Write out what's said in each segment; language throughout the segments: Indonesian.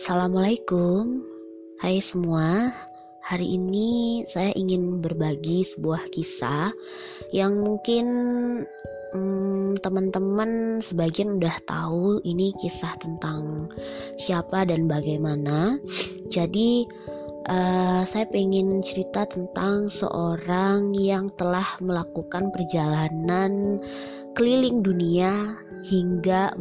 Assalamualaikum, hai semua. Hari ini saya ingin berbagi sebuah kisah yang mungkin hmm, teman-teman sebagian udah tahu ini kisah tentang siapa dan bagaimana. Jadi uh, saya pengen cerita tentang seorang yang telah melakukan perjalanan keliling dunia hingga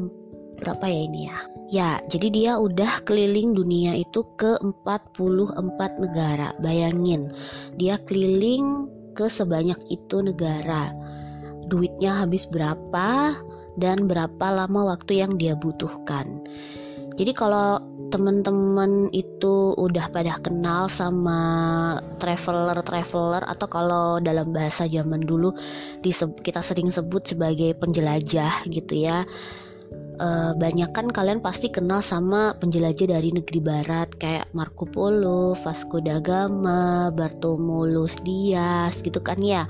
berapa ya ini ya? Ya, jadi dia udah keliling dunia itu ke 44 negara. Bayangin, dia keliling ke sebanyak itu negara. Duitnya habis berapa dan berapa lama waktu yang dia butuhkan. Jadi kalau teman-teman itu udah pada kenal sama traveler-traveler atau kalau dalam bahasa zaman dulu kita sering sebut sebagai penjelajah gitu ya uh, banyak kan kalian pasti kenal sama penjelajah dari negeri barat kayak Marco Polo, Vasco da Gama, Bartolomeu Dias gitu kan ya.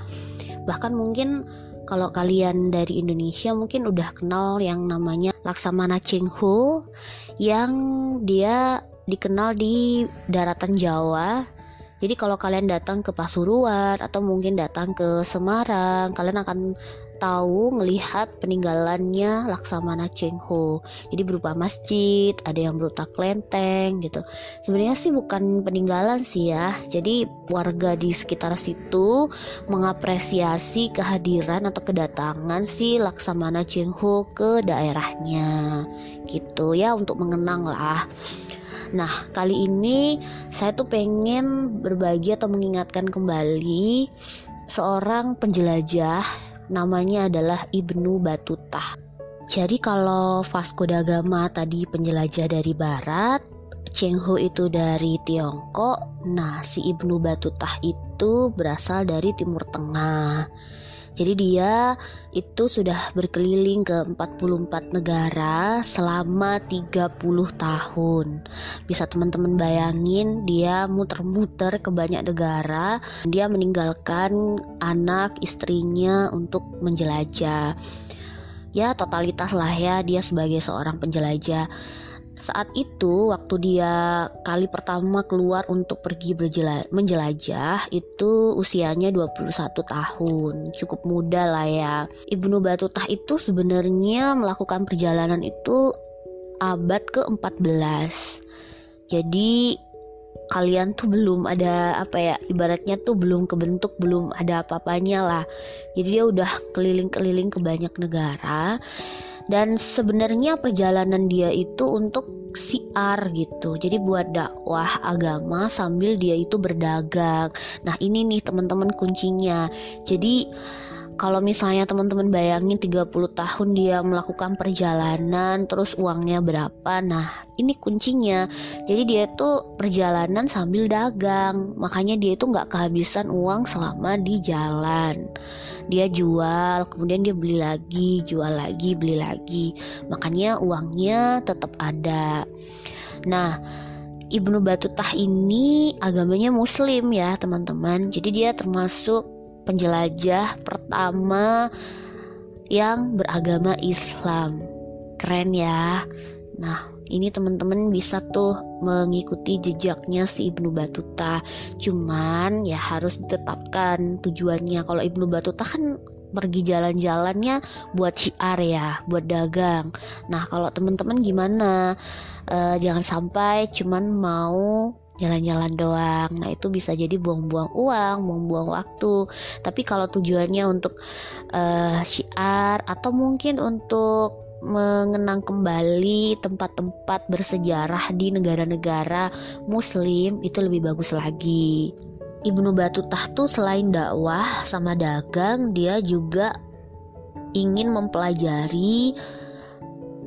Bahkan mungkin kalau kalian dari Indonesia mungkin udah kenal yang namanya Laksamana Cheng Ho yang dia dikenal di daratan Jawa jadi kalau kalian datang ke Pasuruan atau mungkin datang ke Semarang, kalian akan tahu melihat peninggalannya Laksamana Cheng Ho. Jadi berupa masjid, ada yang berupa klenteng gitu. Sebenarnya sih bukan peninggalan sih ya. Jadi warga di sekitar situ mengapresiasi kehadiran atau kedatangan si Laksamana Cheng Ho ke daerahnya. Gitu ya untuk mengenang lah. Nah, kali ini saya tuh pengen berbagi atau mengingatkan kembali seorang penjelajah namanya adalah Ibnu Batuta. Jadi kalau Vasco da Gama tadi penjelajah dari barat, Cheng Ho itu dari Tiongkok, nah si Ibnu Batuta itu berasal dari Timur Tengah. Jadi dia itu sudah berkeliling ke 44 negara selama 30 tahun. Bisa teman-teman bayangin dia muter-muter ke banyak negara. Dia meninggalkan anak istrinya untuk menjelajah. Ya totalitas lah ya dia sebagai seorang penjelajah saat itu waktu dia kali pertama keluar untuk pergi menjelajah itu usianya 21 tahun. Cukup muda lah ya. Ibnu Batutah itu sebenarnya melakukan perjalanan itu abad ke-14 jadi kalian tuh belum ada apa ya ibaratnya tuh belum kebentuk belum ada apa-apanya lah. Jadi dia udah keliling-keliling ke banyak negara dan sebenarnya perjalanan dia itu untuk siar gitu. Jadi buat dakwah agama sambil dia itu berdagang. Nah ini nih teman-teman kuncinya. Jadi kalau misalnya teman-teman bayangin 30 tahun dia melakukan perjalanan terus uangnya berapa nah ini kuncinya. Jadi dia tuh perjalanan sambil dagang makanya dia itu nggak kehabisan uang selama di jalan. Dia jual kemudian dia beli lagi jual lagi beli lagi makanya uangnya tetap ada. Nah Ibnu Batutah ini agamanya muslim ya teman-teman. Jadi dia termasuk penjelajah pertama yang beragama Islam. Keren ya. Nah, ini teman-teman bisa tuh mengikuti jejaknya si Ibnu Batuta. Cuman ya harus ditetapkan tujuannya. Kalau Ibnu Batuta kan pergi jalan-jalannya buat syiar ya, buat dagang. Nah, kalau teman-teman gimana? Uh, jangan sampai cuman mau jalan-jalan doang. Nah, itu bisa jadi buang-buang uang, buang-buang waktu. Tapi kalau tujuannya untuk uh, syiar atau mungkin untuk mengenang kembali tempat-tempat bersejarah di negara-negara muslim itu lebih bagus lagi. Ibnu Batutah tuh selain dakwah sama dagang, dia juga ingin mempelajari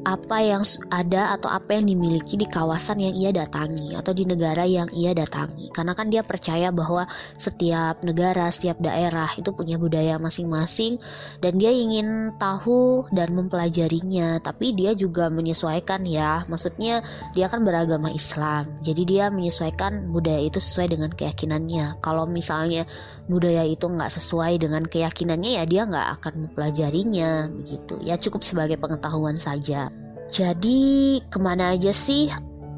apa yang ada atau apa yang dimiliki di kawasan yang ia datangi atau di negara yang ia datangi. Karena kan dia percaya bahwa setiap negara, setiap daerah itu punya budaya masing-masing dan dia ingin tahu dan mempelajarinya. Tapi dia juga menyesuaikan ya. Maksudnya dia kan beragama Islam. Jadi dia menyesuaikan budaya itu sesuai dengan keyakinannya. Kalau misalnya budaya itu nggak sesuai dengan keyakinannya ya dia nggak akan mempelajarinya begitu. Ya cukup sebagai pengetahuan saja. Jadi ke mana aja sih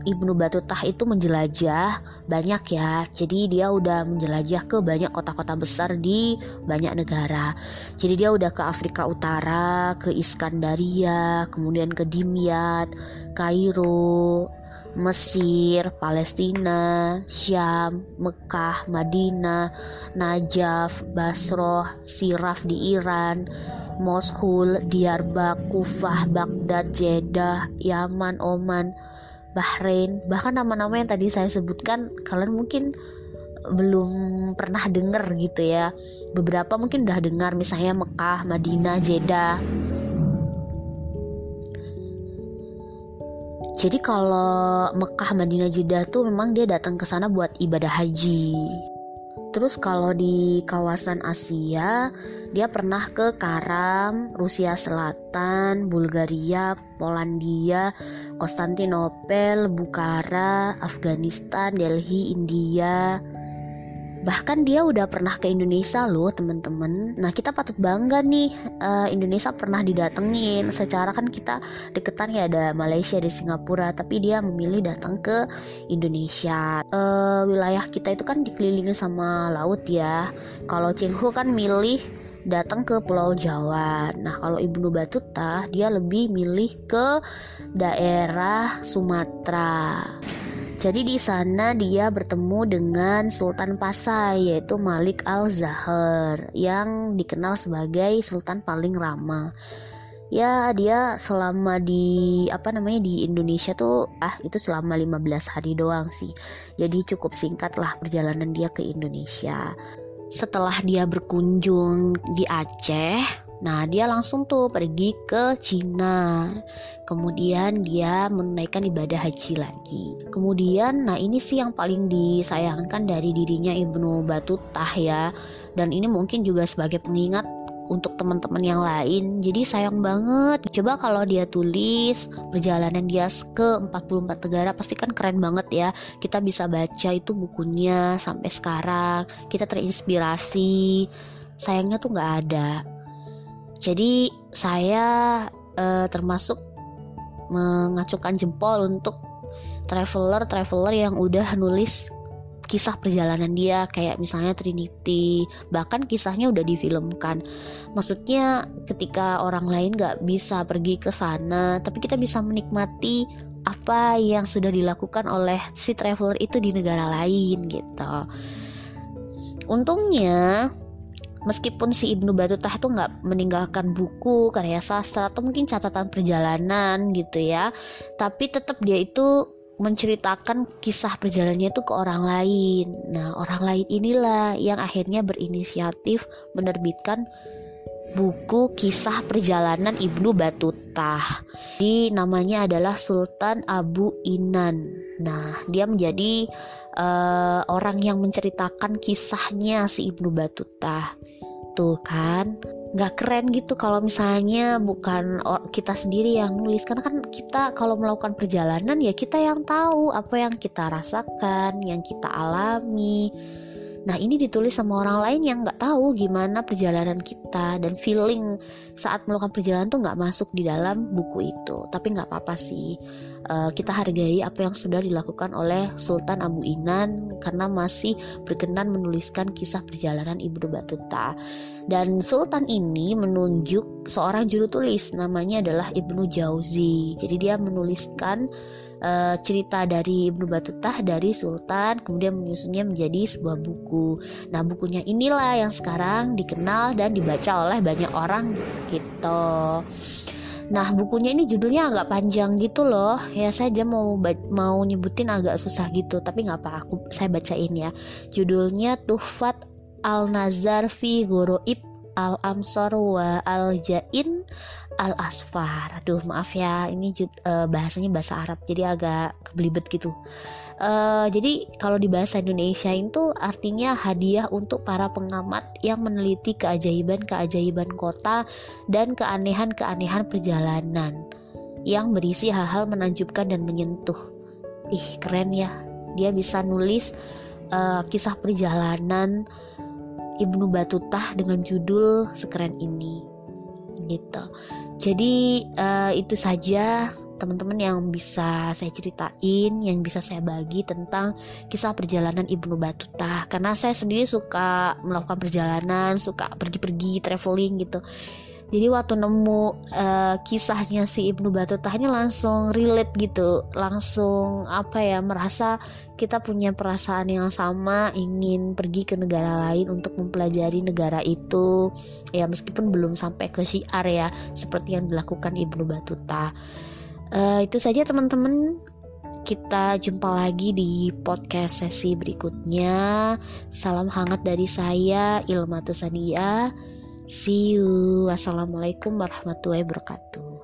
Ibnu Batutah itu menjelajah banyak ya. Jadi dia udah menjelajah ke banyak kota-kota besar di banyak negara. Jadi dia udah ke Afrika Utara, ke Iskandaria, kemudian ke Dimyat, Kairo, Mesir, Palestina, Syam, Mekah, Madinah, Najaf, Basroh, Siraf di Iran, Mosul, Diyarbak, Kufah, Baghdad, Jeddah, Yaman, Oman, Bahrain, bahkan nama-nama yang tadi saya sebutkan kalian mungkin belum pernah dengar gitu ya. Beberapa mungkin udah dengar misalnya Mekah, Madinah, Jeddah. Jadi kalau Mekah, Madinah, Jeddah tuh memang dia datang ke sana buat ibadah haji. Terus kalau di kawasan Asia, dia pernah ke Karam, Rusia Selatan, Bulgaria, Polandia, Konstantinopel, Bukhara, Afghanistan, Delhi, India, bahkan dia udah pernah ke Indonesia loh teman-teman nah kita patut bangga nih uh, Indonesia pernah didatengin secara kan kita deketan ya ada Malaysia di Singapura tapi dia memilih datang ke Indonesia uh, wilayah kita itu kan dikelilingi sama laut ya kalau Cheng Ho kan milih datang ke Pulau Jawa. Nah, kalau Ibnu Batuta dia lebih milih ke daerah Sumatera. Jadi di sana dia bertemu dengan Sultan Pasai yaitu Malik Al-Zahar yang dikenal sebagai sultan paling ramah. Ya, dia selama di apa namanya di Indonesia tuh ah itu selama 15 hari doang sih. Jadi cukup singkat lah perjalanan dia ke Indonesia. Setelah dia berkunjung di Aceh, Nah, dia langsung tuh pergi ke Cina. Kemudian dia menunaikan ibadah haji lagi. Kemudian, nah ini sih yang paling disayangkan dari dirinya Ibnu Batutah ya. Dan ini mungkin juga sebagai pengingat untuk teman-teman yang lain. Jadi sayang banget. Coba kalau dia tulis perjalanan dia ke 44 negara pasti kan keren banget ya. Kita bisa baca itu bukunya sampai sekarang. Kita terinspirasi. Sayangnya tuh nggak ada jadi saya uh, termasuk mengacungkan jempol untuk traveler-traveler yang udah nulis kisah perjalanan dia kayak misalnya Trinity. Bahkan kisahnya udah difilmkan. Maksudnya ketika orang lain gak bisa pergi ke sana tapi kita bisa menikmati apa yang sudah dilakukan oleh si traveler itu di negara lain gitu. Untungnya meskipun si Ibnu Batutah itu nggak meninggalkan buku karya sastra atau mungkin catatan perjalanan gitu ya tapi tetap dia itu menceritakan kisah perjalanannya itu ke orang lain nah orang lain inilah yang akhirnya berinisiatif menerbitkan buku kisah perjalanan Ibnu Batutah. Di namanya adalah Sultan Abu Inan. Nah, dia menjadi uh, orang yang menceritakan kisahnya si Ibnu Batutah gitu kan. Nggak keren gitu kalau misalnya bukan kita sendiri yang nulis. Karena kan kita kalau melakukan perjalanan ya kita yang tahu apa yang kita rasakan yang kita alami Nah ini ditulis sama orang lain yang nggak tahu gimana perjalanan kita dan feeling saat melakukan perjalanan tuh nggak masuk di dalam buku itu. Tapi nggak apa-apa sih. Uh, kita hargai apa yang sudah dilakukan oleh Sultan Abu Inan karena masih berkenan menuliskan kisah perjalanan Ibnu Batuta. Dan Sultan ini menunjuk seorang juru tulis namanya adalah Ibnu Jauzi. Jadi dia menuliskan uh, cerita dari Ibnu Batutah dari Sultan kemudian menyusunnya menjadi sebuah buku. Nah, bukunya inilah yang sekarang dikenal dan dibaca oleh banyak orang gitu. Nah, bukunya ini judulnya agak panjang gitu loh. Ya saya aja mau mau nyebutin agak susah gitu, tapi nggak apa aku saya bacain ya. Judulnya Tuhfat Al-Nazar fi Al-Amsor wa Al-Jain Al-Asfar. Aduh, maaf ya, ini uh, bahasanya bahasa Arab jadi agak kebelibet gitu. Uh, jadi kalau di bahasa Indonesia itu artinya hadiah untuk para pengamat yang meneliti keajaiban-keajaiban kota dan keanehan-keanehan perjalanan yang berisi hal-hal menanjubkan dan menyentuh. Ih, keren ya. Dia bisa nulis uh, kisah perjalanan Ibnu Batutah dengan judul sekeren ini gitu. Jadi uh, itu saja teman-teman yang bisa saya ceritain, yang bisa saya bagi tentang kisah perjalanan Ibnu Batuta. Karena saya sendiri suka melakukan perjalanan, suka pergi-pergi, traveling gitu jadi waktu nemu uh, kisahnya si Ibnu Battuta ini langsung relate gitu langsung apa ya merasa kita punya perasaan yang sama ingin pergi ke negara lain untuk mempelajari negara itu ya meskipun belum sampai ke syiar ya seperti yang dilakukan Ibnu Battuta uh, itu saja teman-teman kita jumpa lagi di podcast sesi berikutnya. Salam hangat dari saya, Ilma Tusania. See you. Wassalamualaikum warahmatullahi wabarakatuh.